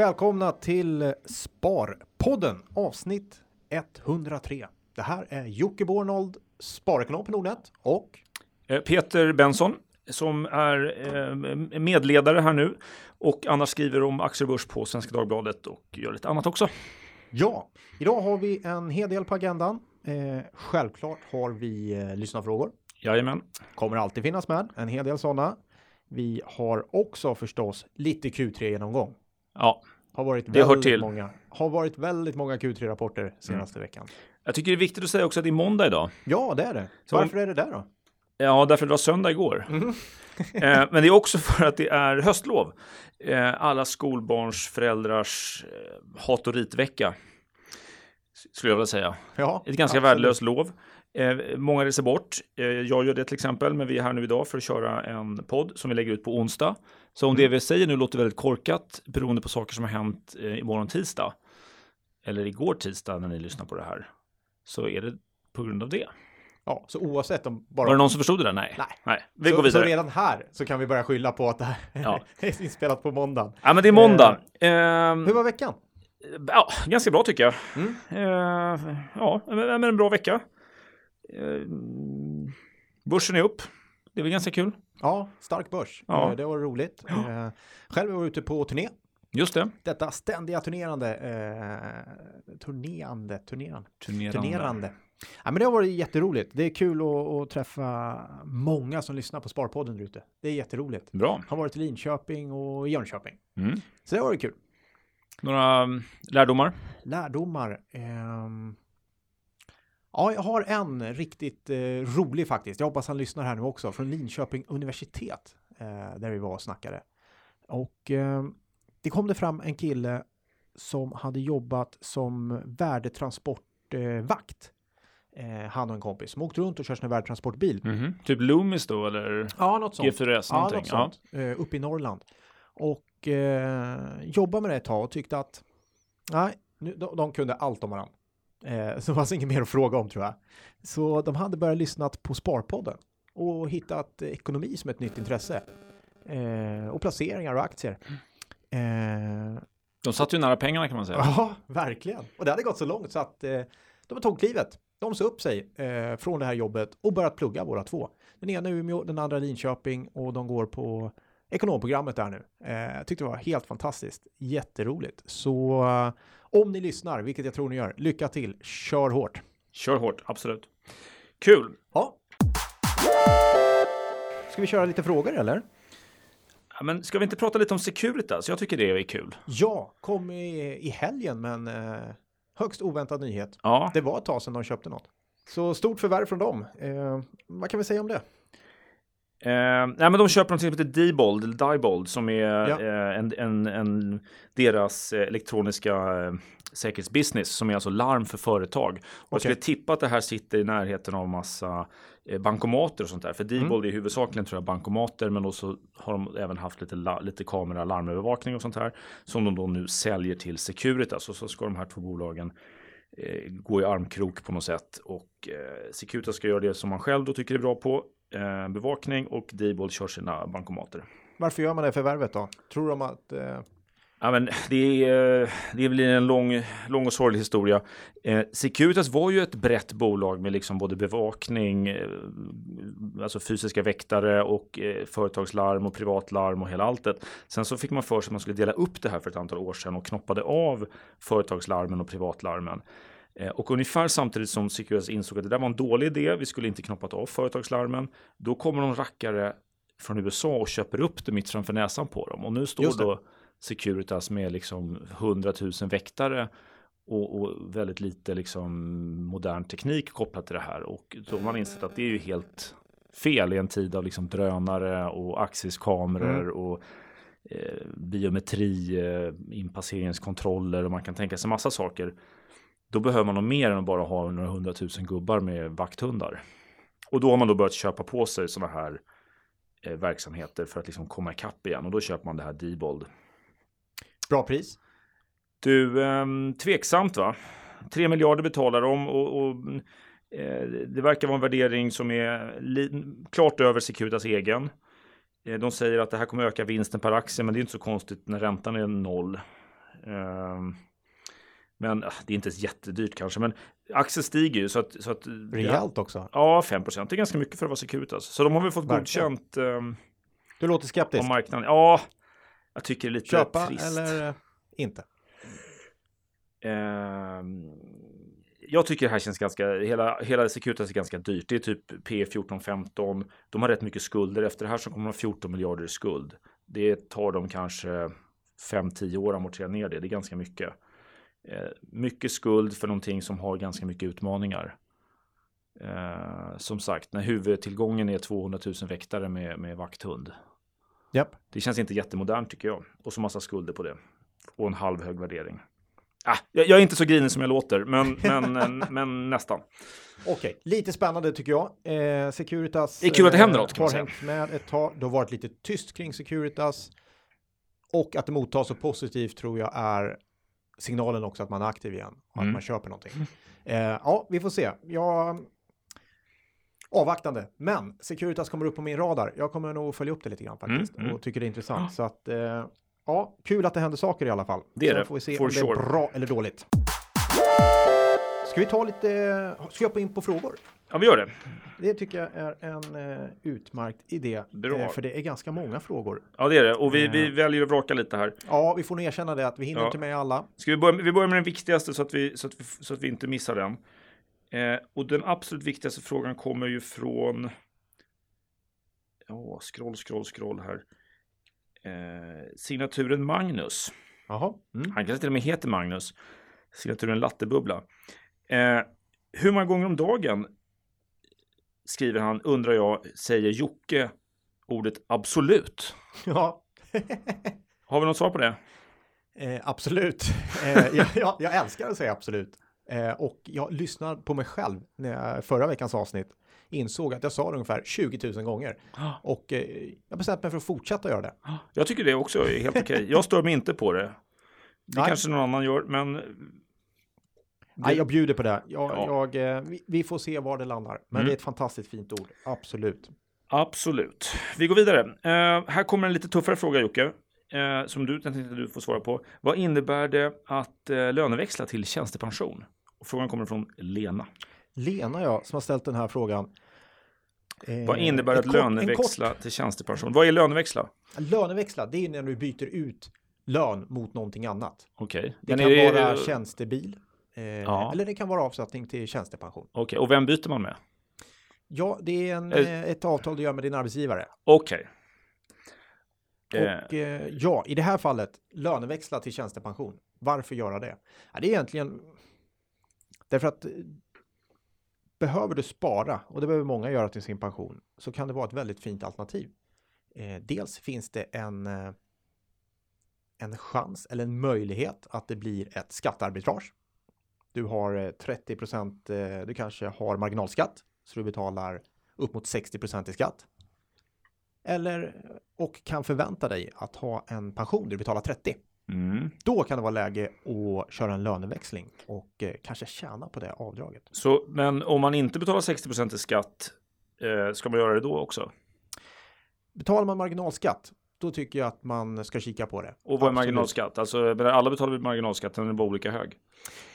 välkomna till Sparpodden avsnitt 103. Det här är Jocke Bornold, sparekonom på Nordnet och Eh, Peter Benson som är eh, medledare här nu och annars skriver om aktier och börs på Svenska Dagbladet och gör lite annat också. ja, idag har vi en hel del på agendan. Eh, självklart har vi eh, lyssnarfrågor. Jajamän. Kommer alltid finnas med en hel del sådana. Vi har också förstås lite Q3-genomgång. Ja, Har varit Det hör till. många. Har varit väldigt många Q3-rapporter senaste veckan. jag tycker det är viktigt att säga också att det är måndag idag. Ja, det är det. Så- Varför är det där då? Ja, därför det var söndag igår. eh, men det är också för att det är höstlov. Eh, alla skolbarns föräldrars eh, hat och ritvecka. Skulle jag vilja säga. Ja, Ett ganska absolut. värdelöst lov. Eh, många reser bort. Eh, jag gör det till exempel, men vi är här nu idag för att köra en podd som vi lägger ut på onsdag. Så om det vi säger nu låter väldigt korkat beroende på saker som har hänt eh, imorgon tisdag eller igår tisdag när ni lyssnar på det här så är det på grund av det. Ja, så oavsett om bara... Var det någon som förstod det där? Nej. Nej. Nej. Vi så, går vidare. Så redan här så kan vi börja skylla på att det här Ja. är inspelat på måndagen. Ja, men det är måndag. Ehm, Hur var veckan? ja, ganska bra tycker jag. Mm. Eh, ja, men en bra vecka. Ehm, börsen är upp. Det är väl ganska kul. Ja, stark börs. Ja. Eh, Det var roligt. Eh, Själv var jag ute på turné. Just det. Detta ständiga turnerande. Eh, turnerande, turnerande. Turnerande. turnerande. Ja, men det har varit jätteroligt. Det är kul att, att träffa många som lyssnar på Sparpodden där ute. Det är jätteroligt. Bra. Har varit i Linköping och Jönköping. Mm. Så det har varit kul. Några lärdomar? Lärdomar. ehm. Ja, jag har en riktigt eh, rolig faktiskt. Jag hoppas han lyssnar här nu också. Från Linköping universitet. Eh, där vi var och snackade. Och ehm, det kom det fram en kille som hade jobbat som värdetransportvakt. Eh, eh, han och en kompis som åkte runt och körde sin värdetransportbil. Mhm. Typ Loomis då eller Ja, något sånt. G4S Ja, något sånt. Eh, uppe i Norrland. Och eh, jobbade med det ett tag och tyckte att nej, nu, de, de kunde allt om varandra. Eh, så det fanns inget mer att fråga om tror jag. Så de hade börjat lyssna på Sparpodden och hittat eh, ekonomi som ett nytt intresse. Eh, och placeringar och aktier. Eh, De satt ju nära pengarna kan man säga. Ja, verkligen. Och det hade gått så långt så att eh, de tog klivet. De sa upp sig eh, från det här jobbet och börjat plugga båda två. Den ena i Umeå, den andra Linköping och de går på ekonomprogrammet där nu. Eh, jag tyckte det var helt fantastiskt. Jätteroligt. Så eh, om ni lyssnar, vilket jag tror ni gör, lycka till. Kör hårt. Kör hårt, absolut. Kul! Ja. Ska vi köra lite frågor eller? Ja, men ska vi inte prata lite om Securitas? Jag tycker det är kul. Ja, kom i, i helgen men eh, högst oväntad nyhet. Ja, Det var ett tag sedan de köpte något. Så stort förvärv från dem. Eh, vad kan vi säga om det? Eh, nej, men de köper något som heter Diebold, eller Diebold, som är Ja. eh, en, en, en, deras eh, elektroniska eh, säkerhetsbusiness, som är alltså larm för företag. Och jag skulle tippa att det här sitter i närheten av massa eh, bankomater och sånt där. För Diebold är huvudsakligen tror jag bankomater, men också har de även haft lite, la, lite kamera larmövervakning och sånt här. Som de då nu säljer till Securitas. Och så ska de här två bolagen eh, gå i armkrok på något sätt. Och eh, Securitas ska göra det som man själv då tycker är bra på. Eh, bevakning och Diebold kör sina bankomater. Varför gör man det förvärvet då? Tror de att... Eh, Ja, men det, är, det blir en lång, lång och sorglig historia. Eh, Securitas var ju ett brett bolag med liksom både bevakning, eh, alltså fysiska väktare och eh, företagslarm och privatlarm och hela alltet. Sen så fick man för sig att man skulle dela upp det här för ett antal år sedan och knoppade av företagslarmen och privatlarmen. Eh, Och ungefär samtidigt som Securitas insåg att det där var en dålig idé, vi skulle inte knoppat av företagslarmen, då kommer de rackare från USA och köper upp det mitt framför näsan på dem. Och nu står då Securitas med liksom 100 000 väktare och, och väldigt lite liksom modern teknik kopplat till det här. Och då har man insett att det är ju helt fel i en tid av liksom drönare och axiskameror Mm. och eh, biometri, eh, inpasseringskontroller och man kan tänka sig massa saker. Då behöver man nog mer än att bara ha några hundratusen gubbar med vakthundar. Och då har man då börjat köpa på sig sådana här eh, verksamheter för att liksom komma ikapp igen. Och då köper man det här Diebold. bra pris? Du, ehm, tveksamt va? 3 miljarder betalar de och, och eh, det verkar vara en värdering som är klart över Securitas egen. Eh, de säger att det här kommer öka vinsten per aktie, men det är inte så konstigt när räntan är noll. Men ah, det är inte jättedyrt kanske. Men aktien stiger ju så att... Så att Rejält också. Ja, 5 procent. Det är ganska mycket för att vara Securitas. Så de har väl fått Verkligen. godkänt um, Du låter skeptisk. på marknaden. Ja, jag tycker det är lite Köpa trist. eller eh, inte? Ehm, jag tycker det här känns ganska, hela, hela Securitas är ganska dyrt. Det är typ P14-15. De har rätt mycket skulder. Efter det här så kommer de ha 14 miljarder i skuld. Det tar dem kanske 5-10 år att amortera ner det. Det är ganska mycket. Eh, mycket skuld för någonting som har ganska mycket utmaningar. Eh, som sagt, när huvudtillgången är 200 000 väktare med, med vakthund. Japp. Det känns inte jättemodernt tycker jag. Och så massa skulder på det. Och en halv hög värdering. Ah, jag, jag är inte så grinig som jag låter, men, men, men, nästan. Okej, lite spännande tycker jag. Eh, Securitas Det är kul att det händer eh, något, kan man har hängt med ett tag. Det har varit lite tyst kring Securitas. Och att det mottas så positivt tror jag är signalen också att man är aktiv igen. Och Mm. att man köper någonting. Eh, ja, vi får se. Jag... Avvaktande, men Securitas kommer upp på min radar. Jag kommer nog följa upp det lite grann faktiskt Mm, mm. och tycker det är intressant. Så att, eh, ja, kul att det händer saker i alla fall. Det är Sen det, får vi se for om det sure. är bra eller dåligt. Ska vi ta lite, ska jag hoppa in på frågor? Ja, vi gör det. Det tycker jag är en eh, utmärkt idé. Bra. Eh, för det är ganska många frågor. Ja, det är det. Och vi, Eh. vi väljer att vraka lite här. Ja, vi får nog erkänna det att vi hinner Ja. inte med alla. Ska vi, börja, vi börjar med den viktigaste så att vi, så att vi, så att vi inte missar den. Eh, och den absolut viktigaste frågan kommer ju från... Ja, scroll, scroll, scroll här. Eh, signaturen Magnus. Jaha. Mm. Han kanske till och med heter Magnus. Signaturen Lattebubbla. Eh, hur många gånger om dagen, skriver han, undrar jag, säger Jocke ordet absolut? Ja. Har vi något svar på det? Eh, absolut. Eh, jag, jag, jag älskar att säga absolut. Eh, och jag lyssnade på mig själv när jag, förra veckans avsnitt insåg att jag sa det ungefär 20 000 gånger. Och eh, jag bestämde mig för att fortsätta göra det. Jag tycker det också är helt okej. Jag stör mig inte på det. Det Nej. kanske någon annan gör, men Nej, jag bjuder på det. Jag, Ja. jag, eh, vi, vi får se var det landar. Men Mm. det är ett fantastiskt fint ord. Absolut. absolut. Vi går vidare. Eh, här kommer en lite tuffare fråga Jocke. Eh, som du tänkte du får svara på. Vad innebär det att eh, löneväxla till tjänstepension? Och frågan kommer från Lena. Lena, ja, som har ställt den här frågan. Eh, Vad innebär att kort- löneväxla till tjänstepension? Vad är löneväxla? Kort, löneväxla, det är när du byter ut lön mot någonting annat. Okej. Det Men kan är vara tjänstebil. Eh, Ja. Eller det kan vara avsättning till tjänstepension. Okej, och vem byter man med? Ja, det är en, Eh. eh, ett avtal du gör med din arbetsgivare. Okej. Eh, Och eh, ja, i det här fallet löneväxla till tjänstepension. Varför göra det? Ja, det är egentligen därför att eh, behöver du spara, och det behöver många göra till sin pension, så kan det vara ett väldigt fint alternativ. Eh, dels finns det en, en chans eller en möjlighet att det blir ett skattearbitrage. Du har eh, 30 procent, eh, du kanske har marginalskatt, så du betalar upp mot 60 procent i skatt. Eller och kan förvänta dig att ha en pension där du betalar 30. mm. Då kan det vara läge att köra en löneväxling och eh, kanske tjäna på det avdraget. Så, men om man inte betalar 60 i skatt, eh, ska man göra det då också? Betalar man marginalskatt, då tycker jag att man ska kika på det. Och vad är marginalskatt? Alltså, alla betalar marginalskatt, den är bara olika hög.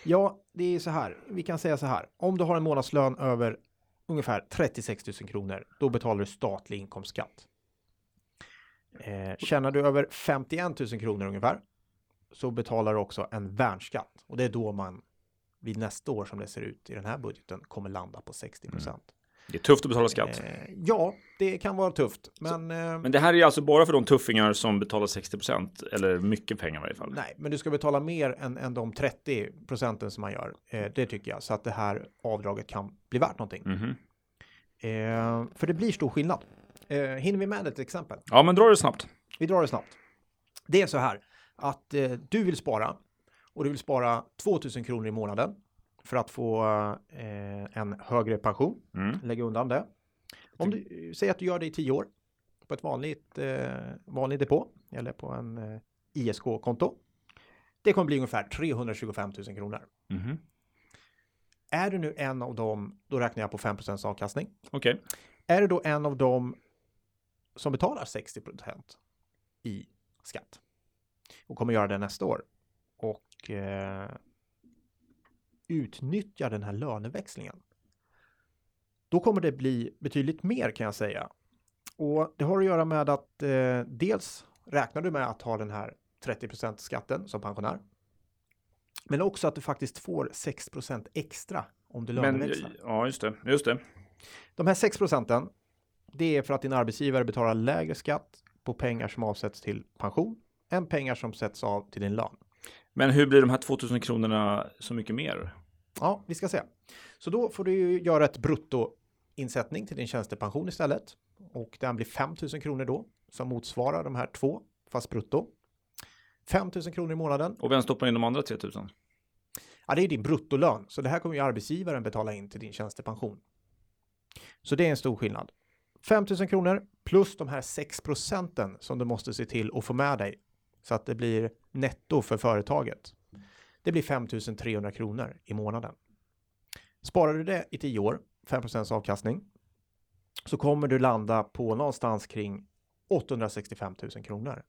Ja, det är så här. Vi kan säga så här. Om du har en månadslön över ungefär 36 000 kronor, då betalar du statlig inkomstskatt. Eh, tjänar du över 51 000 kronor ungefär, så betalar du också en värnskatt. Och det är då man vid nästa år som det ser ut i den här budgeten kommer landa på 60 procent. Det är tufft att betala skatt. Eh, ja, det kan vara tufft, men, eh, Men det här är alltså bara för de tuffingar som betalar 60% eller mycket pengar i varje fall. nej, men du ska betala mer än, än de 30 procenten som man gör. Eh, det tycker jag, så att det här avdraget kan bli värt någonting. Mhm. Eh, för det blir stor skillnad. Eh, hinner vi med ett exempel? Ja, men dra det snabbt. Vi drar det snabbt. Det är så här att du vill spara och du vill spara 2000 kronor i månaden för att få eh, en högre pension. Mm. Lägga undan det. Om du säger att du gör det i 10 år på ett vanligt eh, vanlig depå eller på en eh, ISK-konto. Det kommer bli ungefär 325 000 kronor. Mhm. Är du nu en av dem, då räknar jag på 5 avkastning. Okej. Är du då en av dem som betalar 60% i skatt och kommer göra det nästa år, och eh, utnyttjar den här löneväxlingen. Då kommer det bli betydligt mer kan jag säga. Och det har att göra med att eh, dels räknar du med att ha den här 30% skatten som pensionär. Men också att du faktiskt får 6% extra om du löneväxlar. ja, just det. Just det. De här 6 procenten, det är för att din arbetsgivare betalar lägre skatt på pengar som avsätts till pension än pengar som sätts av till din lön. Men hur blir de här 2000 kronorna så mycket mer? Ja, vi ska se. Så då får du ju göra ett bruttoinsättning till din tjänstepension istället. Och den blir 5000 kronor då, som motsvarar de här två, fast brutto. 5000 kronor i månaden. Och vem stoppar in de andra 3000? Ja, det är din bruttolön, så det här kommer ju arbetsgivaren betala in till din tjänstepension. Så det är en stor skillnad. 5000 kronor plus de här 6 procenten som du måste se till att få med dig så att det blir netto för företaget. Det blir 5300 kronor i månaden. Sparar du det i 10 år, 5% avkastning, så kommer du landa på någonstans kring 865 000 kronor.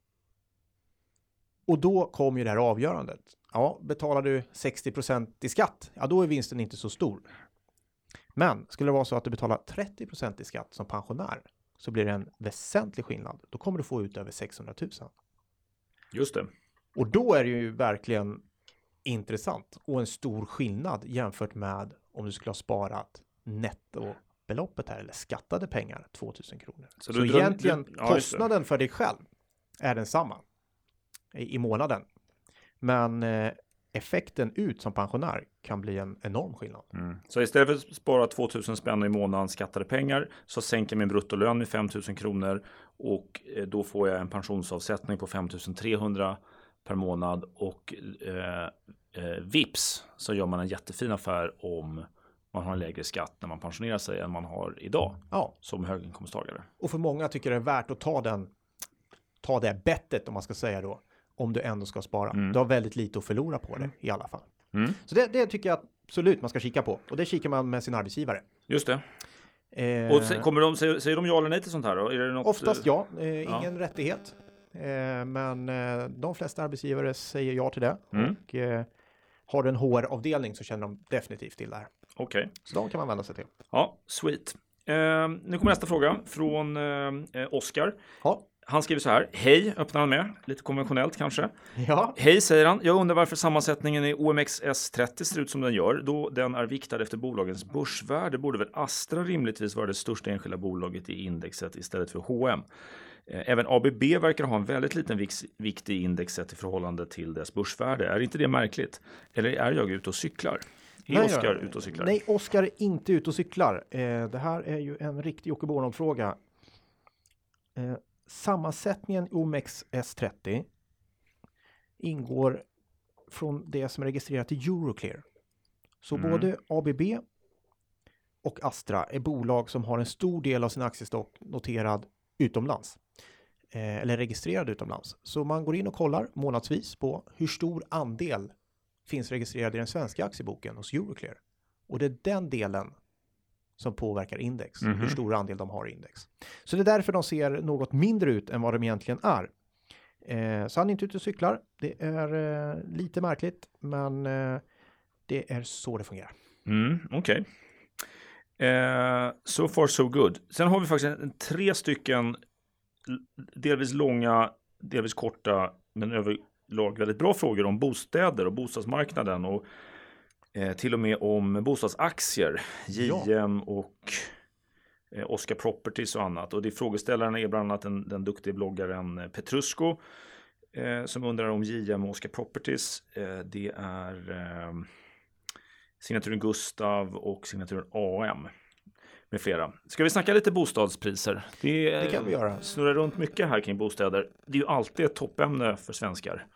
Och då kommer ju det här avgörandet. Ja, betalar du 60% i skatt, ja då är vinsten inte så stor. Men skulle det vara så att du betalar 30% i skatt som pensionär så blir det en väsentlig skillnad. Då kommer du få ut över 600 000. Just det. Och då är det ju verkligen intressant och en stor skillnad jämfört med om du skulle ha sparat nettobeloppet här eller skattade pengar 2000 kronor. Så, så egentligen du, ja, kostnaden för dig själv är densamma i, i månaden. Men eh, effekten ut som pensionär kan bli en enorm skillnad. Mm. Så istället för att spara 2000 spänn i månaden skattade pengar så sänker min bruttolön med 5000 kronor och eh, då får jag en pensionsavsättning på 5300 per månad och eh, eh, vips så gör man en jättefin affär om man har en lägre skatt när man pensionerar sig än man har idag ja. som höginkomsttagare. Och för många tycker det är värt att ta den ta det bettet om man ska säga då om du ändå ska spara. Mm. Du har väldigt lite att förlora på det i alla fall. Mm. Så det, det, tycker jag absolut man ska kika på och det kikar man med sin arbetsgivare. Just det. Eh, och kommer de, säger, säger de ja eller nej till sånt här? Då? Är det något, oftast ja, eh, ingen ja. rättighet. Eh, men eh, de flesta arbetsgivare säger ja till det. Mm. Och eh, har du en HR-avdelning så känner de definitivt till det här. Okej. Okay. Så de kan man vända sig till. Ja, sweet. Eh, nu kommer nästa fråga från Oskar. Ja. Han skriver så här. Hej, öppnar han med. Lite konventionellt kanske. Ja. Hej, säger han. Jag undrar varför sammansättningen i OMX S30 ser ut som den gör. Då den är viktad efter bolagens börsvärde borde väl Astra rimligtvis vara det största enskilda bolaget i indexet istället för H&M. Även ABB verkar ha en väldigt liten vikt i indexet i förhållande till dess börsvärde. Är inte det märkligt? Eller är jag ute och cyklar? Är Oskar ute och cyklar? Nej, Oskar är inte ute och cyklar. Eh, det här är ju en riktig Jocke Bornholm-fråga. Eh, sammansättningen i OMX S30 ingår från det som är registrerat i Euroclear. Så mm. både ABB och Astra är bolag som har en stor del av sin aktiestock noterad utomlands eh, eller registrerad utomlands. Så man går in och kollar månadsvis på hur stor andel finns registrerad i den svenska aktieboken hos Euroclear. Och det är den delen som påverkar index, mm -hmm. hur stor andel de har i index. Så det är därför de ser något mindre ut än vad de egentligen är. Eh, så han är inte ute och cyklar. Det är eh, lite märkligt, men eh, det är så det fungerar. Mm, Okej. Okay. Eh, so far so good. Sen har vi faktiskt en, tre stycken delvis långa, delvis korta, men överlag väldigt bra frågor om bostäder och bostadsmarknaden och till och med om bostadsaktier, JM och eh, Oscar Properties och annat. Och det frågeställaren är bland annat den, den duktiga bloggaren eh, Petrusko eh, som undrar om JM och Oscar Properties. Eh, det är eh, signaturen Gustav och signaturen AM med flera. Ska vi snacka lite bostadspriser? Det, det kan vi göra. snurrar runt mycket här kring bostäder. Det är ju alltid ett toppämne för svenskar.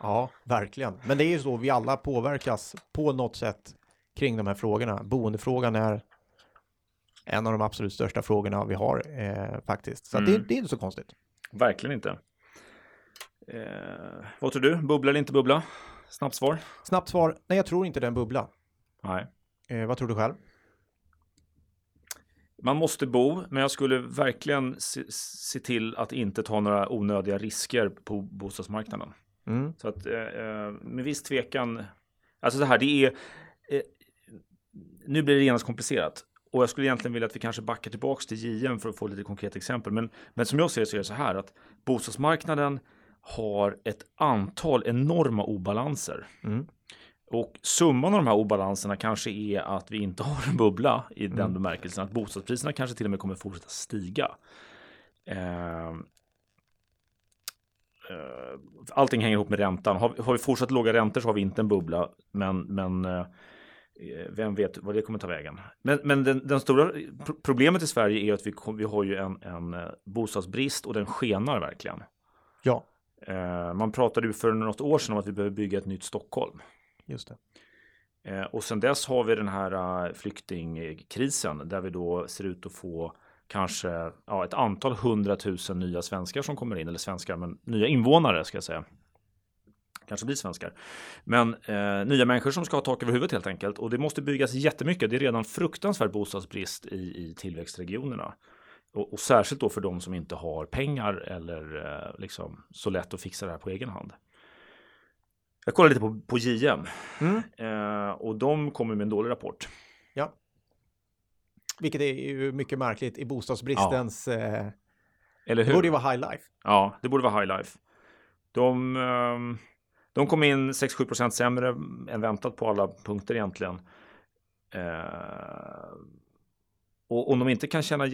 Ja, verkligen. Men det är ju så, vi alla påverkas på något sätt kring de här frågorna. Boendefrågan är en av de absolut största frågorna vi har eh, faktiskt. Så mm. det, det, är inte så konstigt. Verkligen inte. Eh, vad tror du? Bubbla eller inte bubbla? Snabbt svar. Snabbt svar. Nej, jag tror inte det är en bubbla. Nej. Eh, vad tror du själv? Man måste bo, men jag skulle verkligen se, se, till att inte ta några onödiga risker på bostadsmarknaden. Mm. Så att eh, med viss tvekan, alltså så här, det är, eh, nu blir det genast komplicerat. Och jag skulle egentligen vilja att vi kanske backar tillbaks till JM för att få lite konkreta exempel. Men, men som jag ser det så är det så här att bostadsmarknaden har ett antal enorma obalanser. Mm. Och summan av de här obalanserna kanske är att vi inte har en bubbla i mm. den bemärkelsen att bostadspriserna kanske till och med kommer fortsätta stiga. Eh, allting hänger ihop med räntan. Har, har, vi fortsatt låga räntor så har vi inte en bubbla. Men, men eh, vem vet vad det kommer ta vägen. Men, men den, den stora problemet i Sverige är att vi, vi har ju en, en eh, bostadsbrist och den skenar verkligen. Ja. Eh, man pratade ju för något år sedan om att vi behöver bygga ett nytt Stockholm. Just det. Eh, och sen dess har vi den här flyktingkrisen där vi då ser ut att få kanske ja, ett antal hundratusen nya svenskar som kommer in, eller svenskar, men nya invånare ska jag säga. Kanske blir svenskar. Men eh, nya människor som ska ha tak över huvudet helt enkelt. Och det måste byggas jättemycket. Det är redan fruktansvärd bostadsbrist i, i tillväxtregionerna. Och, och, särskilt då för de som inte har pengar eller eh, liksom så lätt att fixa det här på egen hand. Jag kollade lite på, på JM mm. eh, och de kommer med en dålig rapport. Ja. Vilket är ju mycket märkligt i bostadsbristens... Ja. Eh, Eller hur? Det borde ju vara high life. Ja, det borde vara high life. De, eh, de kom in 6-7 sämre än väntat på alla punkter egentligen. Eh, och om de inte kan tjäna,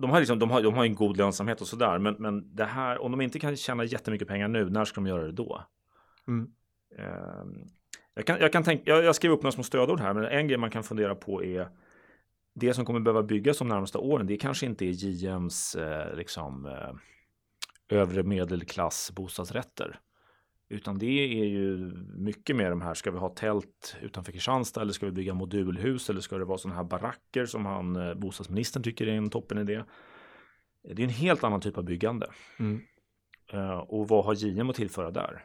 de har, liksom, de har, de har en god lönsamhet och sådär, men, men det här, om de inte kan tjäna jättemycket pengar nu, när ska de göra det då? Mm. Uh, jag, kan, jag, kan tänka, jag, jag skriver upp några små stödord här, men en grej man kan fundera på är det som kommer behöva byggas de närmaste åren, det kanske inte är JMs eh, liksom, eh, övre medelklass bostadsrätter. Utan det är ju mycket mer de här, ska vi ha tält utanför Kristianstad eller ska vi bygga modulhus eller ska det vara sådana här baracker som han, eh, bostadsministern tycker är en toppenidé. Det är en helt annan typ av byggande. Mm. Uh, och vad har JM att tillföra där?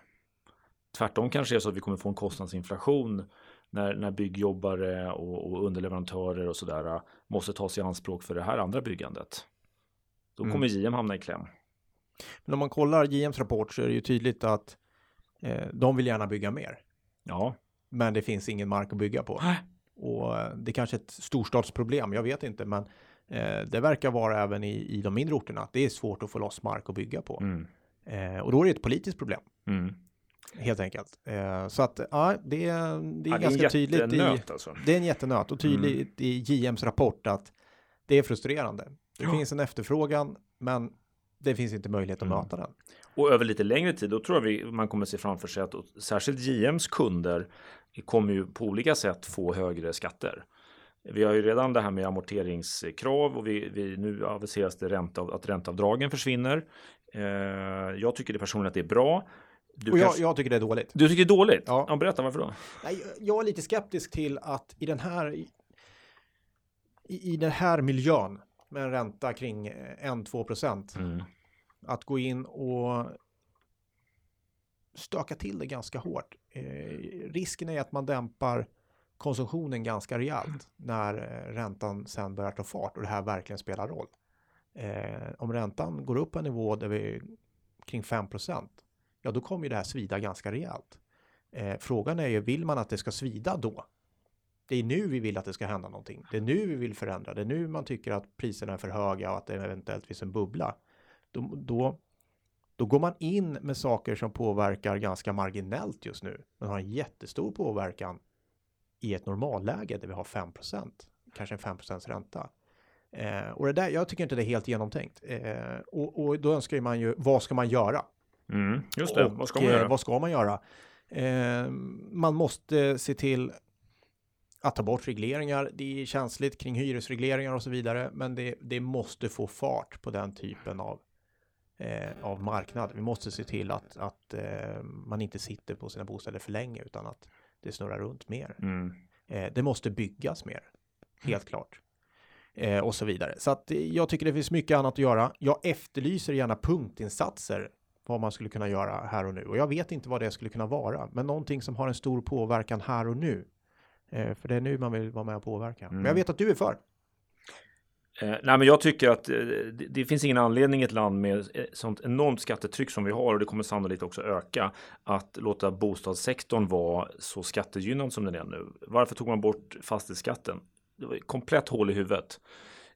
Tvärtom kanske är så att vi kommer få en kostnadsinflation när, när byggjobbare och, och underleverantörer och sådär eh, måste tas i anspråk för det här andra byggandet. Då kommer mm. JM hamna i kläm. Men om man kollar JMs rapport så är det ju tydligt att Eh, de vill gärna bygga mer. Ja. Men det finns ingen mark att bygga på. Och eh, det är kanske ett storstadsproblem, jag vet inte, men eh, det verkar vara även i, i de mindre orterna att det är svårt att få loss mark att bygga på. Mm. Eh, och då är det ett politiskt problem. Mm. Helt enkelt. Eh, så att ja, det, det är ja, ganska det tydligt. I, alltså. Det är en jättenöt och tydligt mm. i JMs rapport att det är frustrerande. Det ja. finns en efterfrågan, men det finns inte möjlighet att mm. möta den. Och över lite längre tid, då tror jag vi, man kommer se framför sig att särskilt JMs kunder kommer ju på olika sätt få högre skatter. Vi har ju redan det här med amorteringskrav och vi, vi nu aviseras det ränta, att ränteavdragen försvinner. Eh, jag tycker det personligen att det är bra. Du och jag, kanske... jag, tycker det är dåligt. Du tycker det är dåligt? Ja. ja berätta varför då? Nej, jag är lite skeptisk till att i den här i, i den här miljön med en ränta kring 1-2 procent mm att gå in och stöka till det ganska hårt. Eh, risken är att man dämpar konsumtionen ganska rejält när eh, räntan sen börjar ta fart och det här verkligen spelar roll. Eh, om räntan går upp en nivå där vi kring 5 ja då kommer ju det här svida ganska rejält. Eh, frågan är ju, vill man att det ska svida då? Det är nu vi vill att det ska hända någonting. Det är nu vi vill förändra. Det är nu man tycker att priserna är för höga och att det eventuellt finns en bubbla då, då, då går man in med saker som påverkar ganska marginellt just nu, men har en jättestor påverkan i ett normalläge där vi har 5% kanske en 5 ränta. Eh, och det där, jag tycker inte det är helt genomtänkt. Eh, och, och, då önskar man ju, vad ska man göra? Mm, just det, och, vad ska man göra? Eh, vad ska man göra? Eh, man måste se till att ta bort regleringar. Det är känsligt kring hyresregleringar och så vidare, men det, det måste få fart på den typen av eh, av marknad. Vi måste se till att, att eh, man inte sitter på sina bostäder för länge utan att det snurrar runt mer. Mm. Eh, det måste byggas mer, helt klart. Eh, och så vidare. Så att jag tycker det finns mycket annat att göra. Jag efterlyser gärna punktinsatser vad man skulle kunna göra här och nu. Och jag vet inte vad det skulle kunna vara, men någonting som har en stor påverkan här och nu. Eh, för det är nu man vill vara med och påverka. Mm. Men jag mm. vet att du är för. Eh, nej, men jag tycker att eh, det, det, finns ingen anledning i ett land med eh, sånt enormt skattetryck som vi har och det kommer sannolikt också öka att låta bostadssektorn vara så skattegynnad som den är nu. Varför tog man bort fastighetsskatten? Det var komplett hål i huvudet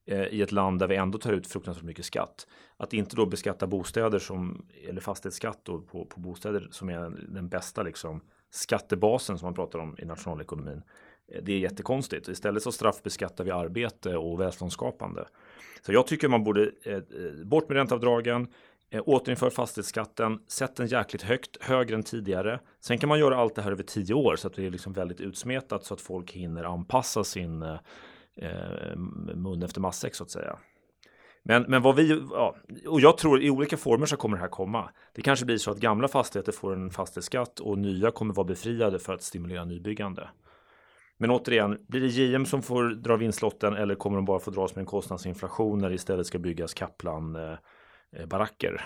Eh, i ett land där vi ändå tar ut fruktansvärt mycket skatt. Att inte då beskatta bostäder som eller fastighetsskatt då på, på bostäder som är den bästa liksom skattebasen som man pratar om i nationalekonomin eh, det är jättekonstigt. Istället så straffbeskattar vi arbete och välståndsskapande. Så jag tycker man borde eh, eh, bort med ränteavdragen, eh, återinför fastighetsskatten, sätt den jäkligt högt, högre än tidigare. Sen kan man göra allt det här över tio år så att det är liksom väldigt utsmetat så att folk hinner anpassa sin eh, eh mun efter matsäck så att säga. Men, men vad vi, ja, och jag tror i olika former så kommer det här komma. Det kanske blir så att gamla fastigheter får en fastighetsskatt och nya kommer vara befriade för att stimulera nybyggande. Men återigen, blir det JM som får dra vinstlotten eller kommer de bara få dras med en kostnadsinflation när det istället ska byggas Kaplan eh, eh, baracker?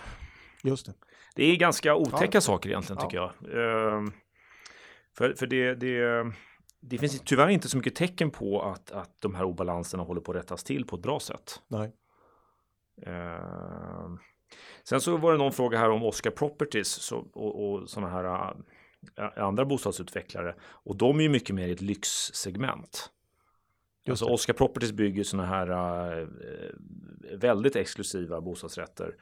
Just det. Det är ganska otäcka ja. saker egentligen tycker jag. Uh, för för det, det, det finns tyvärr inte så mycket tecken på att, att de här obalanserna håller på att rättas till på ett bra sätt. Nej. Uh, sen så var det någon fråga här om Oscar Properties så, och, och sådana här andra bostadsutvecklare och de är ju mycket mer i ett lyxsegment. Just alltså Oscar Properties bygger sådana här äh, väldigt exklusiva bostadsrätter.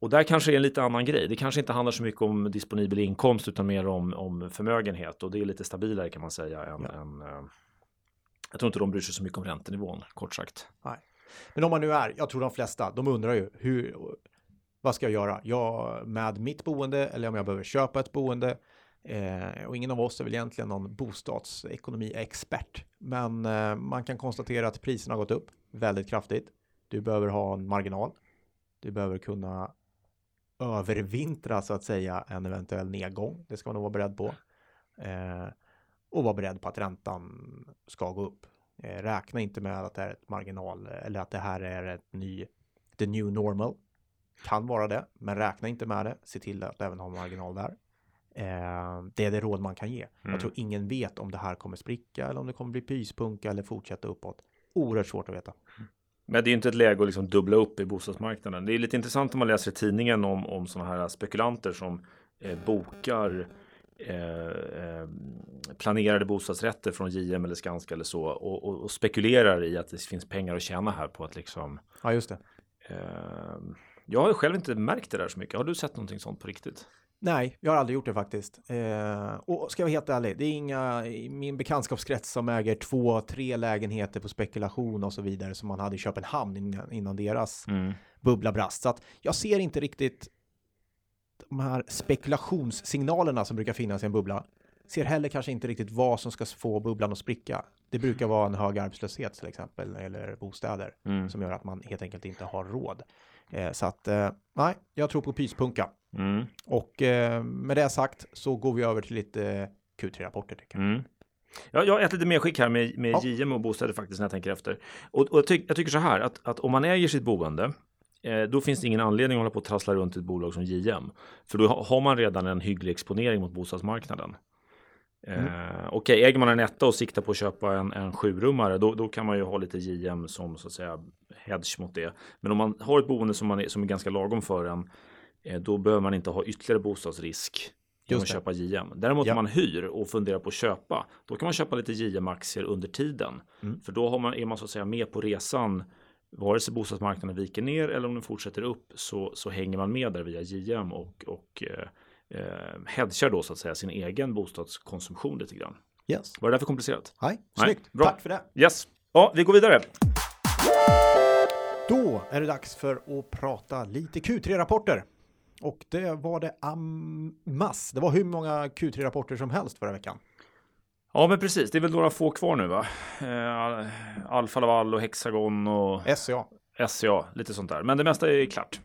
Och där kanske är en lite annan grej. Det kanske inte handlar så mycket om disponibel inkomst utan mer om, om förmögenhet och det är lite stabilare kan man säga än, ja. än äh, jag tror inte de bryr sig så mycket om räntenivån, kort sagt. Nej. Men om man nu är, jag tror de flesta, de undrar ju hur, vad ska jag göra? Jag med mitt boende eller om jag behöver köpa ett boende. Eh, och ingen av oss är väl egentligen någon bostadsekonomiexpert. Men eh, man kan konstatera att priserna har gått upp väldigt kraftigt. Du behöver ha en marginal. Du behöver kunna övervintra så att säga en eventuell nedgång. Det ska man nog vara beredd på. Eh, och vara beredd på att räntan ska gå upp. Eh, räkna inte med att det är ett marginal eller att det här är ett ny, the new normal. Kan vara det, men räkna inte med det. Se till att även ha marginal där. Eh, det är det råd man kan ge. Mm. Jag tror ingen vet om det här kommer spricka eller om det kommer bli pyspunka eller fortsätta uppåt. Oerhört svårt att veta. Men det är inte ett läge att liksom dubbla upp i bostadsmarknaden. Det är lite intressant om man läser i tidningen om, om sådana här spekulanter som eh, bokar eh, eh, planerade bostadsrätter från JM eller Skanska eller så och, och, och, spekulerar i att det finns pengar att tjäna här på att liksom. Ja, just det. Eh, jag har själv inte märkt det där så mycket. Har du sett någonting sånt på riktigt? Nej, jag har aldrig gjort det faktiskt. Eh, och ska jag vara helt ärlig, det är inga i min bekantskapskrets som äger två, tre lägenheter på spekulation och så vidare som man hade i Köpenhamn innan, innan deras mm. bubbla brast. Så att jag ser inte riktigt de här spekulationssignalerna som brukar finnas i en bubbla. Ser heller kanske inte riktigt vad som ska få bubblan att spricka. Det brukar vara en hög arbetslöshet till exempel eller bostäder mm. som gör att man helt enkelt inte har råd. Eh, så att eh, nej, jag tror på pyspunka. Mm. Och eh, med det sagt så går vi över till lite Q3-rapporter. Tycker jag. Mm. Ja, jag har ett lite medskick här med, med ja. JM och bostäder faktiskt när jag tänker efter. Och, och jag, ty jag, tycker så här att, att om man äger sitt boende eh, då finns det ingen anledning att hålla på att trassla runt ett bolag som JM. För då har man redan en hygglig exponering mot bostadsmarknaden. Mm. Eh, Okej, okay, äger man en etta och siktar på att köpa en, en sjurummare, då, då kan man ju ha lite JM som så att säga hedge mot det. Men om man har ett boende som, man är, som är ganska lagom för en, eh, då behöver man inte ha ytterligare bostadsrisk genom att köpa JM. Däremot ja. om man hyr och funderar på att köpa, då kan man köpa lite JM-aktier under tiden. Mm. För då har man, är man så att säga med på resan vare sig bostadsmarknaden viker ner eller om den fortsätter upp så, så hänger man med där via JM och, och eh, eh, hedgar då så att säga sin egen bostadskonsumtion lite grann. Yes. Var det därför komplicerat? Nej, snyggt. Bra. Tack för det. Yes. Ja, vi går vidare. Då är det dags för att prata lite Q3-rapporter. Och det var det mass. Det var hur många Q3-rapporter som helst förra veckan. Ja, men precis. Det är väl några få kvar nu, va? Eh, Alfa Laval och Hexagon och SCA. SCA, lite sånt där. Men det mesta är klart.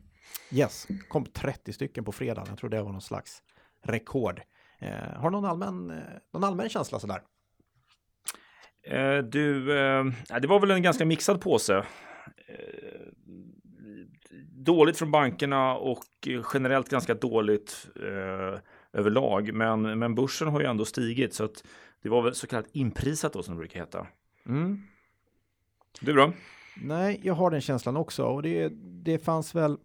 Yes, kom 30 stycken på fredagen. Jag tror det var någon slags rekord. Eh, har du någon allmän, eh, någon allmän känsla sådär? Eh, du, eh, det var väl en ganska mixad påse. Eh, dåligt från bankerna och generellt ganska dåligt eh, överlag. Men, men börsen har ju ändå stigit så att det var väl så kallat inprisat då som det brukar heta. Mm. Du då? Nej, jag har den känslan också och det, det fanns väl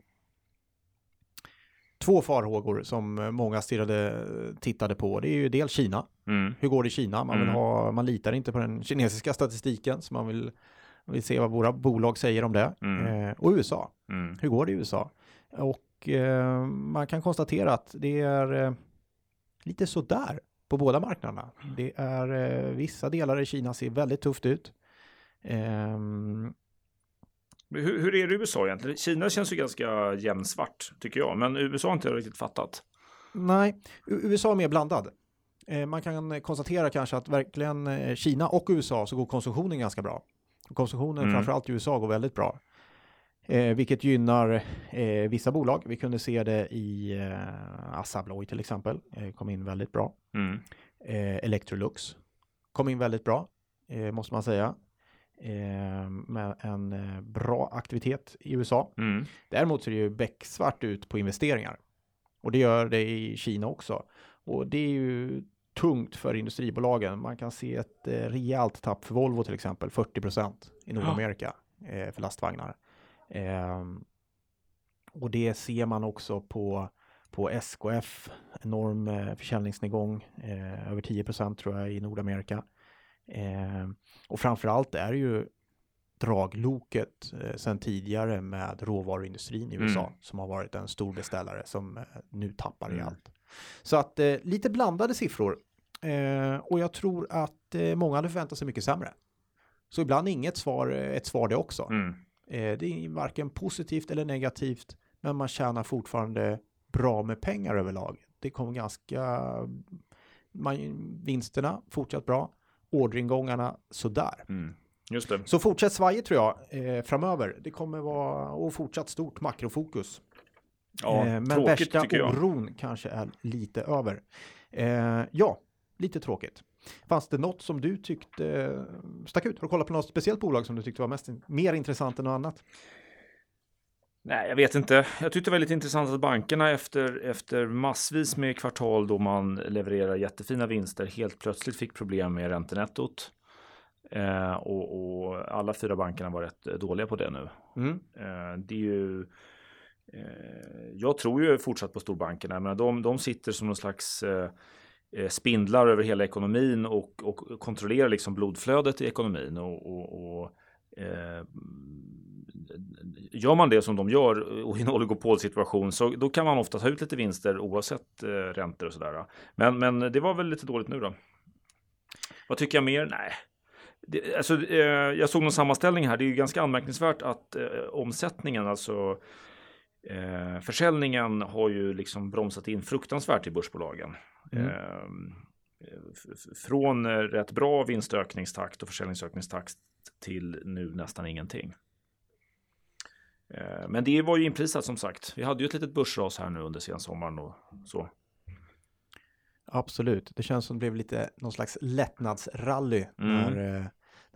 två farhågor som många stirrade, tittade på. Det är ju dels Kina. Mm. Hur går det i Kina? Man, vill Mm. ha, man litar inte på den kinesiska statistiken så man vill, vill se vad våra bolag säger om det. Mm. Eh, och USA. Mm. Hur går det i USA? Och eh, man kan konstatera att det är eh, lite sådär på båda marknaderna. Det är vissa delar i Kina ser väldigt tufft ut. Ehm, Hur, hur är det i USA egentligen? Kina känns ju ganska jämnsvart tycker jag, men USA har inte riktigt fattat. nej, USA är mer blandad. Man kan konstatera kanske att verkligen Kina och USA så går konsumtionen ganska bra. Konsumtionen Mm. framförallt i USA går väldigt bra. Eh, vilket gynnar eh, vissa bolag. Vi kunde se det i eh, Assa Abloy till exempel. Eh, kom in väldigt bra. Mm. Eh, Electrolux kom in väldigt bra, eh, måste man säga. Eh, med en bra aktivitet i USA. Mm. Däremot ser det ju becksvart ut på investeringar. Och det gör det i Kina också. Och det är ju tungt för industribolagen. Man kan se ett eh, rejält tapp för Volvo till exempel, 40 procent i Nordamerika eh, för lastvagnar. Ehm, och det ser man också på, på SKF, enorm eh, försäljningsnedgång, eh, över 10 procent tror jag i Nordamerika. Ehm, och framförallt är det ju dragloket eh, sedan tidigare med råvaruindustrin i USA Mm. som har varit en stor beställare som eh, nu tappar Mm. rejält. Så att eh, lite blandade siffror eh, och jag tror att eh, många hade förväntat sig mycket sämre. Så ibland inget svar, eh, ett svar det också. Mm. Eh, det är varken positivt eller negativt, men man tjänar fortfarande bra med pengar överlag. Det kom ganska, man, vinsterna fortsatt bra, orderingångarna sådär. Mm. Just det. Så fortsätt svajet tror jag eh, framöver. Det kommer vara och fortsatt stort makrofokus. Ja, eh, men tråkigt värsta tycker jag. oron kanske är lite över. Eh, ja, lite tråkigt. Fanns det något som du tyckte eh, stack ut? Har du kollat på något speciellt bolag som du tyckte var mest, mer intressant än något annat? Nej, jag vet inte. Jag tyckte det var lite intressant att bankerna efter, efter massvis med kvartal då man levererar jättefina vinster helt plötsligt fick problem med räntenettot. Eh, och, och alla fyra bankerna var rätt dåliga på det nu. Mm. Eh, det är ju Eh, jag tror ju fortsatt på storbankerna, men de, de sitter som någon slags eh, eh, spindlar över hela ekonomin och, och kontrollerar liksom blodflödet i ekonomin. Och, och, och eh, gör man det som de gör och i en oligopolsituation så då kan man ofta ta ut lite vinster oavsett eh, räntor och sådär. Men, men det var väl lite dåligt nu då. Vad tycker jag mer? Nej. Det, alltså, eh, jag såg någon sammanställning här. Det är ju ganska anmärkningsvärt att eh, omsättningen, alltså eh, försäljningen har ju liksom bromsat in fruktansvärt i börsbolagen. Mm. Eh, från rätt bra vinstökningstakt och försäljningsökningstakt till nu nästan ingenting. Eh, Men det var ju inprisat som sagt. Vi hade ju ett litet börsras här nu under sensommaren och så. Absolut, det känns som det blev lite någon slags lättnadsrally Mm. när, eh,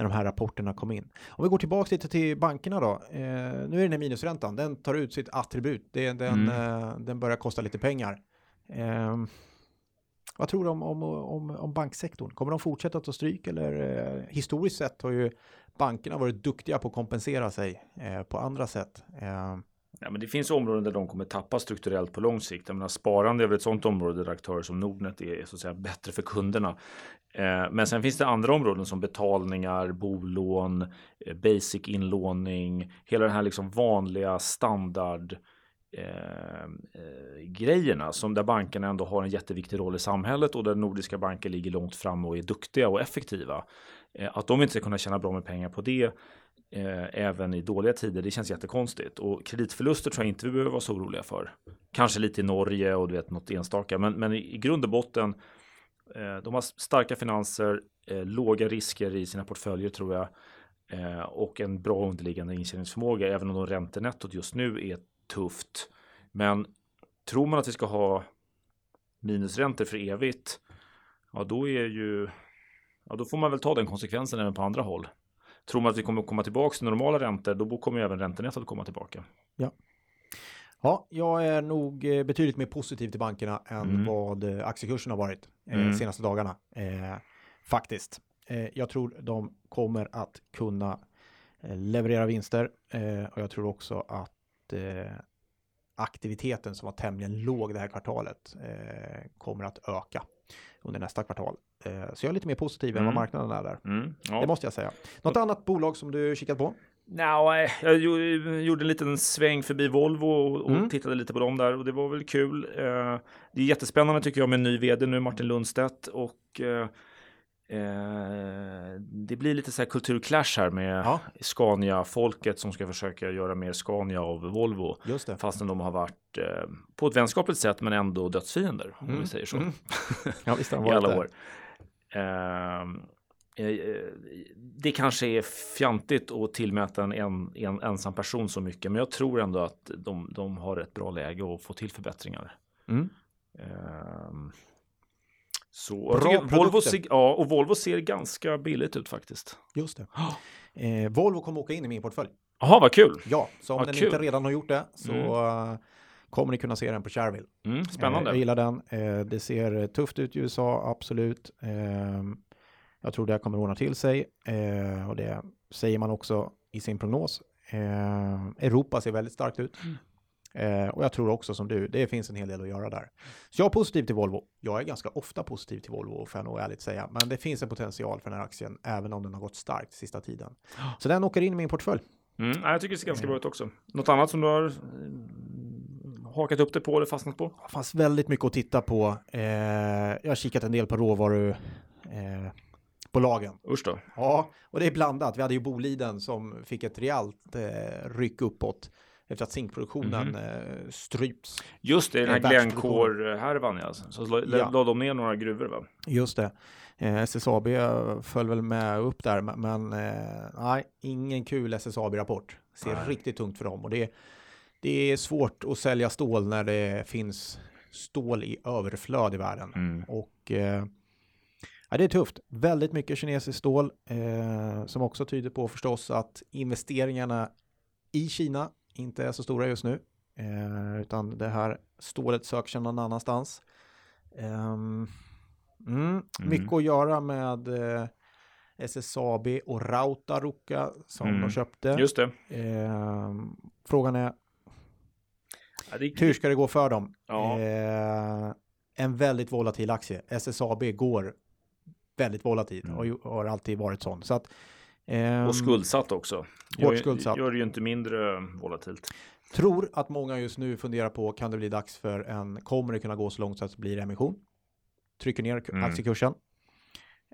när de här rapporterna kom in. Om vi går tillbaka lite till bankerna då. Eh, nu är det den här minusräntan, den tar ut sitt attribut. Det, den, Mm. eh, den börjar kosta lite pengar. Eh, vad tror du om, om, om, om banksektorn? Kommer de fortsätta att ta stryk eller eh, historiskt sett har ju bankerna varit duktiga på att kompensera sig eh, på andra sätt. Ja, men det finns områden där de kommer tappa strukturellt på lång sikt. Jag menar, sparande är väl ett sådant område där aktörer som Nordnet är så att säga, bättre för kunderna. Eh, men sen finns det andra områden som betalningar, bolån, eh, basic inlåning, hela den här liksom vanliga standard eh, eh, grejerna som där bankerna ändå har en jätteviktig roll i samhället och där nordiska banker ligger långt fram och är duktiga och effektiva. Eh, att de inte ska kunna tjäna bra med pengar på det eh, även i dåliga tider, det känns jättekonstigt. Och kreditförluster tror jag inte vi behöver vara så oroliga för. Kanske lite i Norge och du vet något enstaka, men, men i, i grund och botten, eh, de har starka finanser, eh, låga risker i sina portföljer tror jag, eh, och en bra underliggande intjäningsförmåga, även om de räntenettot just nu är tufft. Men tror man att vi ska ha minusräntor för evigt, ja då är ju, ja då får man väl ta den konsekvensen även på andra håll. Tror man att vi kommer komma tillbaka till normala räntor, då kommer ju även räntenettot komma tillbaka. Ja, jag är nog eh, betydligt mer positiv till bankerna än Mm. vad eh, aktiekursen har varit eh, Mm. senaste dagarna. Eh, faktiskt. Eh, jag tror de kommer att kunna eh, leverera vinster eh, och jag tror också att eh, aktiviteten som var tämligen låg det här kvartalet eh, kommer att öka under nästa kvartal. Eh, så jag är lite mer positiv än vad Mm. marknaden är där. Mm, ja. Det måste jag säga. Något annat bolag som du kikat på? Nja, jag gjo- gjorde en liten sväng förbi Volvo och, Mm. tittade lite på dem där och det var väl kul. Eh, det är jättespännande tycker jag med en ny vd nu, Martin Lundstedt och eh, eh, det blir lite så här kulturclash här med Ja. Scania-folket som ska försöka göra mer Scania av Volvo. Just det. Fastän de har varit eh, på ett vänskapligt sätt men ändå dödsfiender om Mm. vi säger så. Mm. Ja, visst I alla år. Ehm, eh, eh, det kanske är fjantigt att tillmäta en, en, en ensam person så mycket, men jag tror ändå att de, de har ett bra läge att få till förbättringar. Mm. Ehm, så Volvo ser, ja, och Volvo ser ganska billigt ut faktiskt. Just det. Eh, Volvo kommer åka in i min portfölj. Jaha, vad kul! Ja, så om Vad den kul. inte redan har gjort det så Mm. Eh, kommer ni kunna se den på Shareville. Mm, Eh, spännande. jag gillar den. Eh, det ser tufft ut i USA, absolut. Eh, jag tror det kommer ordna till sig eh, och det säger man också i sin prognos. Eh, Europa ser väldigt starkt ut. Mm. Eh, och jag tror också som du, det finns en hel del att göra där. Så jag är positiv till Volvo. Jag är ganska ofta positiv till Volvo, får jag nog ärligt säga. Men det finns en potential för den här aktien, även om den har gått starkt sista tiden. Så den åker in i min portfölj. Mm, ja, jag tycker det ser Eh. ganska bra ut också. Något annat som du har hakat upp dig på eller fastnat på? Det fanns väldigt mycket att titta på. Eh, jag har kikat en del på råvaru. Eh, bolagen. Usch då. Ja, och det är blandat. Vi hade ju Boliden som fick ett rejält eh, ryck uppåt efter att zinkproduktionen Mhm. eh, strypts. Just det, den här Eh. Glencore-härvan ja. Så la, Ja. la de ner några gruvor va? Just det. Eh, SSAB föll väl med upp där, men- eh, nej, ingen kul SSAB-rapport. Ser Nej. riktigt tungt för dem och det, det är svårt att sälja stål när det finns stål i överflöd i världen. Mm. Och eh, ja, det är tufft. Väldigt mycket kinesiskt stål eh, som också tyder på förstås att investeringarna i Kina inte är så stora just nu. Eh, utan det här stålet söker sig någon annanstans. Ehm, mm, Mycket att göra med eh, SSAB och Rautaruka som Mm. de köpte. Just det. Ehm, frågan är Ja, det hur ska det gå för dem? Ja. Eh, en väldigt volatil aktie. SSAB går väldigt volatilt Mm. och har alltid varit sån. Så att, ehm, och skuldsatt också. hårt skuldsatt. gör det ju inte mindre volatilt. tror att många just nu funderar på kan det bli dags för en, kommer det kunna gå så långt så att det blir emission? Trycker ner Mm. aktiekursen.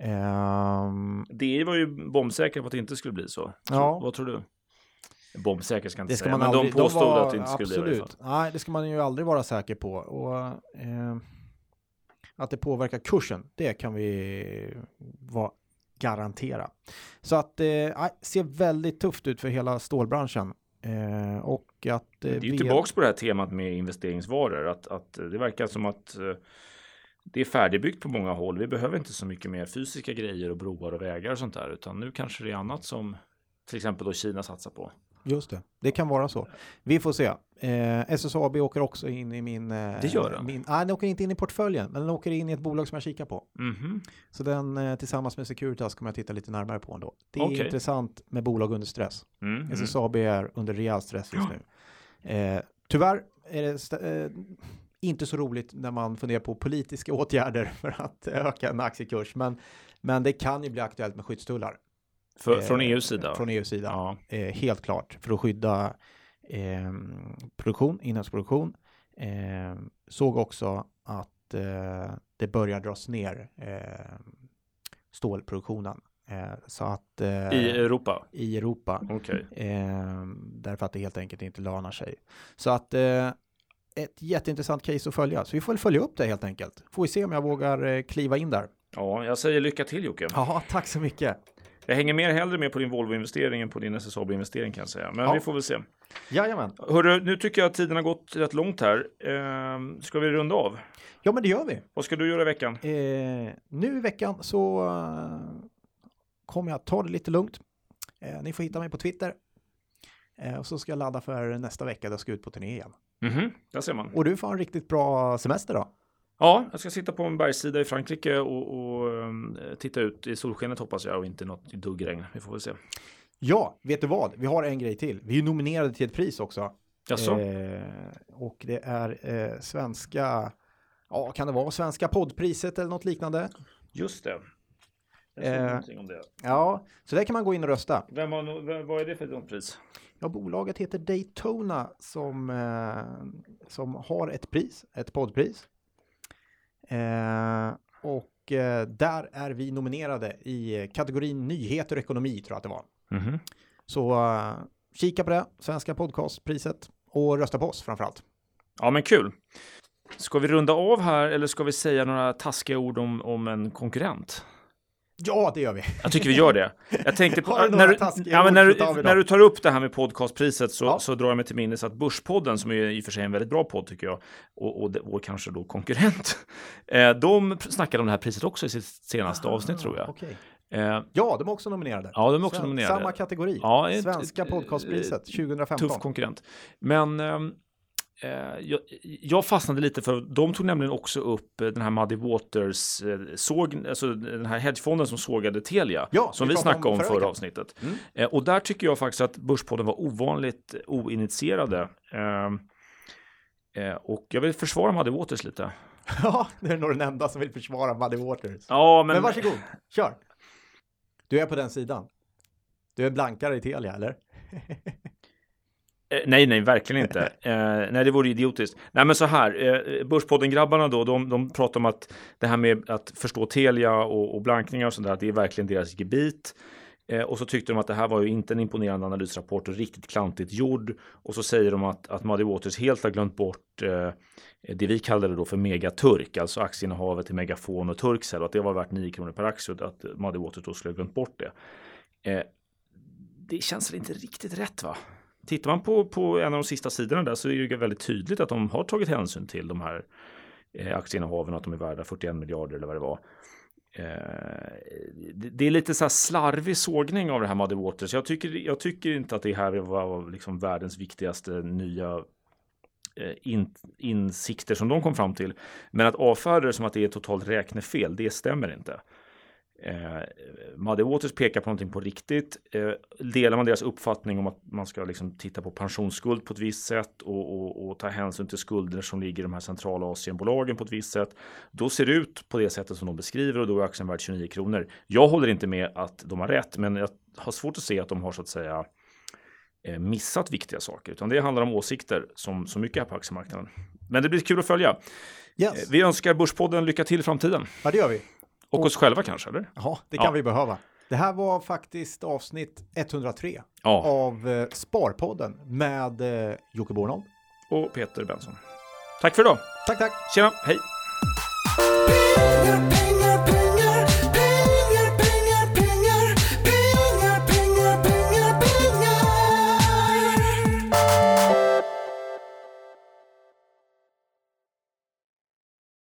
Ehm, Det var ju bombsäkra på att det inte skulle bli så. Ja. Vad tror du? Bombsäker ska jag inte det ska säga, man men aldrig, de påstod var- att det inte skulle bli i alla fall. absolut. Nej, det ska man ju aldrig vara säker på. Och, eh, att det påverkar kursen, det kan vi vara garantera. Så att det eh, ser väldigt tufft ut för hela stålbranschen. Eh, och att... Det är ju tillbaks på det här temat med investeringsvaror. Att, att det verkar som att eh, det är färdigbyggt på många håll. Vi behöver inte så mycket mer fysiska grejer och broar och vägar och sånt där. Utan nu kanske det är annat som till exempel då Kina satsar på. Just det, det kan vara så. Vi får se. Eh, SSAB åker också in i min... Eh, Det gör den? Min, nej, den åker inte in i portföljen, men den åker in i ett bolag som jag kikar på. Mhm. Så den eh, tillsammans med Securitas kommer jag titta lite närmare på ändå. Det är Okej. intressant med bolag under stress. Mm, mm. SSAB är under rejäl stress just nu. Eh, tyvärr är det st- eh, inte så roligt när man funderar på politiska åtgärder för att öka en aktiekurs, men, men det kan ju bli aktuellt med skyddstullar. För, Eh, från EUs sida? Från EUs sida. Ja. Eh, helt klart, för att skydda eh, produktion, inhemsk Eh, såg också att det börjar dras ner stålproduktionen. Så att I Europa? i Europa. Eh, därför att det helt enkelt inte lönar sig. Så att ett jätteintressant case att följa. Så vi får väl följa upp det helt enkelt. Får vi se om jag vågar kliva in där. Ja, jag säger lycka till Jocke. Ja, tack så mycket. Jag hänger mer hellre med på din Volvo-investering än på din SSAB-investering kan jag säga. Men Ja. vi får väl se. Jajamän. Hörru, nu tycker jag att tiden har gått rätt långt här. Ehm, ska vi runda av? Ja, men det gör vi. Vad ska du göra i veckan? Eh, nu i veckan så eh, kommer jag ta det lite lugnt. Eh, ni får hitta mig på Twitter. Eh, och så ska jag ladda för nästa vecka då jag ska ut på turné igen. Mhm, där ser man. Och du får en riktigt bra semester då. Ja, jag ska sitta på en bergssida i Frankrike och, och ehm, titta ut i solskenet hoppas jag och inte något duggregn. Vi får väl se. Ja, vet du vad? Vi har en grej till. Vi är nominerade till ett pris också. Jaså? Eh, och det är eh, svenska, ja kan det vara svenska poddpriset eller något liknande? Just det. Eh, någonting om det. Ja, så där kan man gå in och rösta. Vem har, vem, vad är det för ett pris? Ja, bolaget heter Daytona som, eh, som har ett pris, ett poddpris. Eh, och eh, där är vi nominerade i kategorin nyheter och ekonomi tror jag att det var. Mhm. Så eh, kika på det, svenska podcastpriset och rösta på oss framförallt. Ja, men kul. Ska vi runda av här eller ska vi säga några taskiga ord om, om en konkurrent? Ja, det gör vi. Jag tycker vi gör det. Jag tänkte på, när, du, ja, när, du, när du tar upp det här med podcastpriset så, Ja. så drar jag mig till minnes att Börspodden, som är i och för sig en väldigt bra podd tycker jag, och, och vår kanske då konkurrent, eh, de snackade om det här priset också i sitt senaste avsnitt tror jag. Okej. Eh, Ja, de är också nominerade. Ja, de är också Sven- nominerade. Samma kategori. Ja, ett- Svenska ett- podcastpriset 2015. tuff konkurrent. Men eh, jag, jag fastnade lite för, de tog nämligen också upp eh, den här Muddy Waters, eh, såg, alltså den här hedgefonden som sågade Telia, Ja, som vi snackade om förra avsnittet. Mm. Eh, och där tycker jag faktiskt att Börspodden var ovanligt oinitierade. Eh, och jag vill försvara Muddy Waters lite. Ja, det är nog den enda som vill försvara Muddy Waters. Ja, men, Men varsågod, kör. Du är på den sidan. Du är blankare i Telia, eller? Eh, nej, nej, verkligen inte. Eh, nej, det vore idiotiskt. Nej, men så här, eh, Börspodden-grabbarna då, de, de pratar om att det här med att förstå Telia och, och blankningar och sånt där, det är verkligen deras gebit. Eh, och så tyckte de att det här var ju inte en imponerande analysrapport och riktigt klantigt gjord. Och så säger de att, att Muddy Waters helt har glömt bort eh, det vi kallade då för megaturk, alltså aktieinnehavet i Megafon och Turkcell och att det var värt 9 kronor per aktie och att Muddy Waters då skulle ha glömt bort det. Eh, det känns väl inte riktigt rätt va? Tittar man på, på en av de sista sidorna där så är det väldigt tydligt att de har tagit hänsyn till de här eh, aktieinnehaven och att de är värda 41 miljarder eller vad det var. Eh, det, är lite så här slarvig sågning av det här Muddy Waters. Jag tycker, jag tycker inte att det här var liksom världens viktigaste nya eh, in, insikter som de kom fram till. Men att avfärda det som att det är totalt räknefel, det stämmer inte. Eh, Muddy Waters pekar på någonting på riktigt. Eh, delar man deras uppfattning om att man ska liksom titta på pensionsskuld på ett visst sätt och, och, och ta hänsyn till skulder som ligger i de här centrala Asienbolagen på ett visst sätt. Då ser det ut på det sättet som de beskriver och då är aktien värd 29 kronor. Jag håller inte med att de har rätt, men jag har svårt att se att de har så att säga eh, missat viktiga saker, utan det handlar om åsikter som så mycket här på aktiemarknaden. Men det blir kul att följa. Yes, Eh, Vi önskar Börspodden lycka till i framtiden. ja det gör vi. Och oss själva kanske, eller? Ja, det kan Ja. vi behöva. Det här var faktiskt avsnitt 103 Ja, av eh, Sparpodden med eh, Jocke Bornold. och Peter Benson. Tack för idag. Tack, tack. Tjena, hej!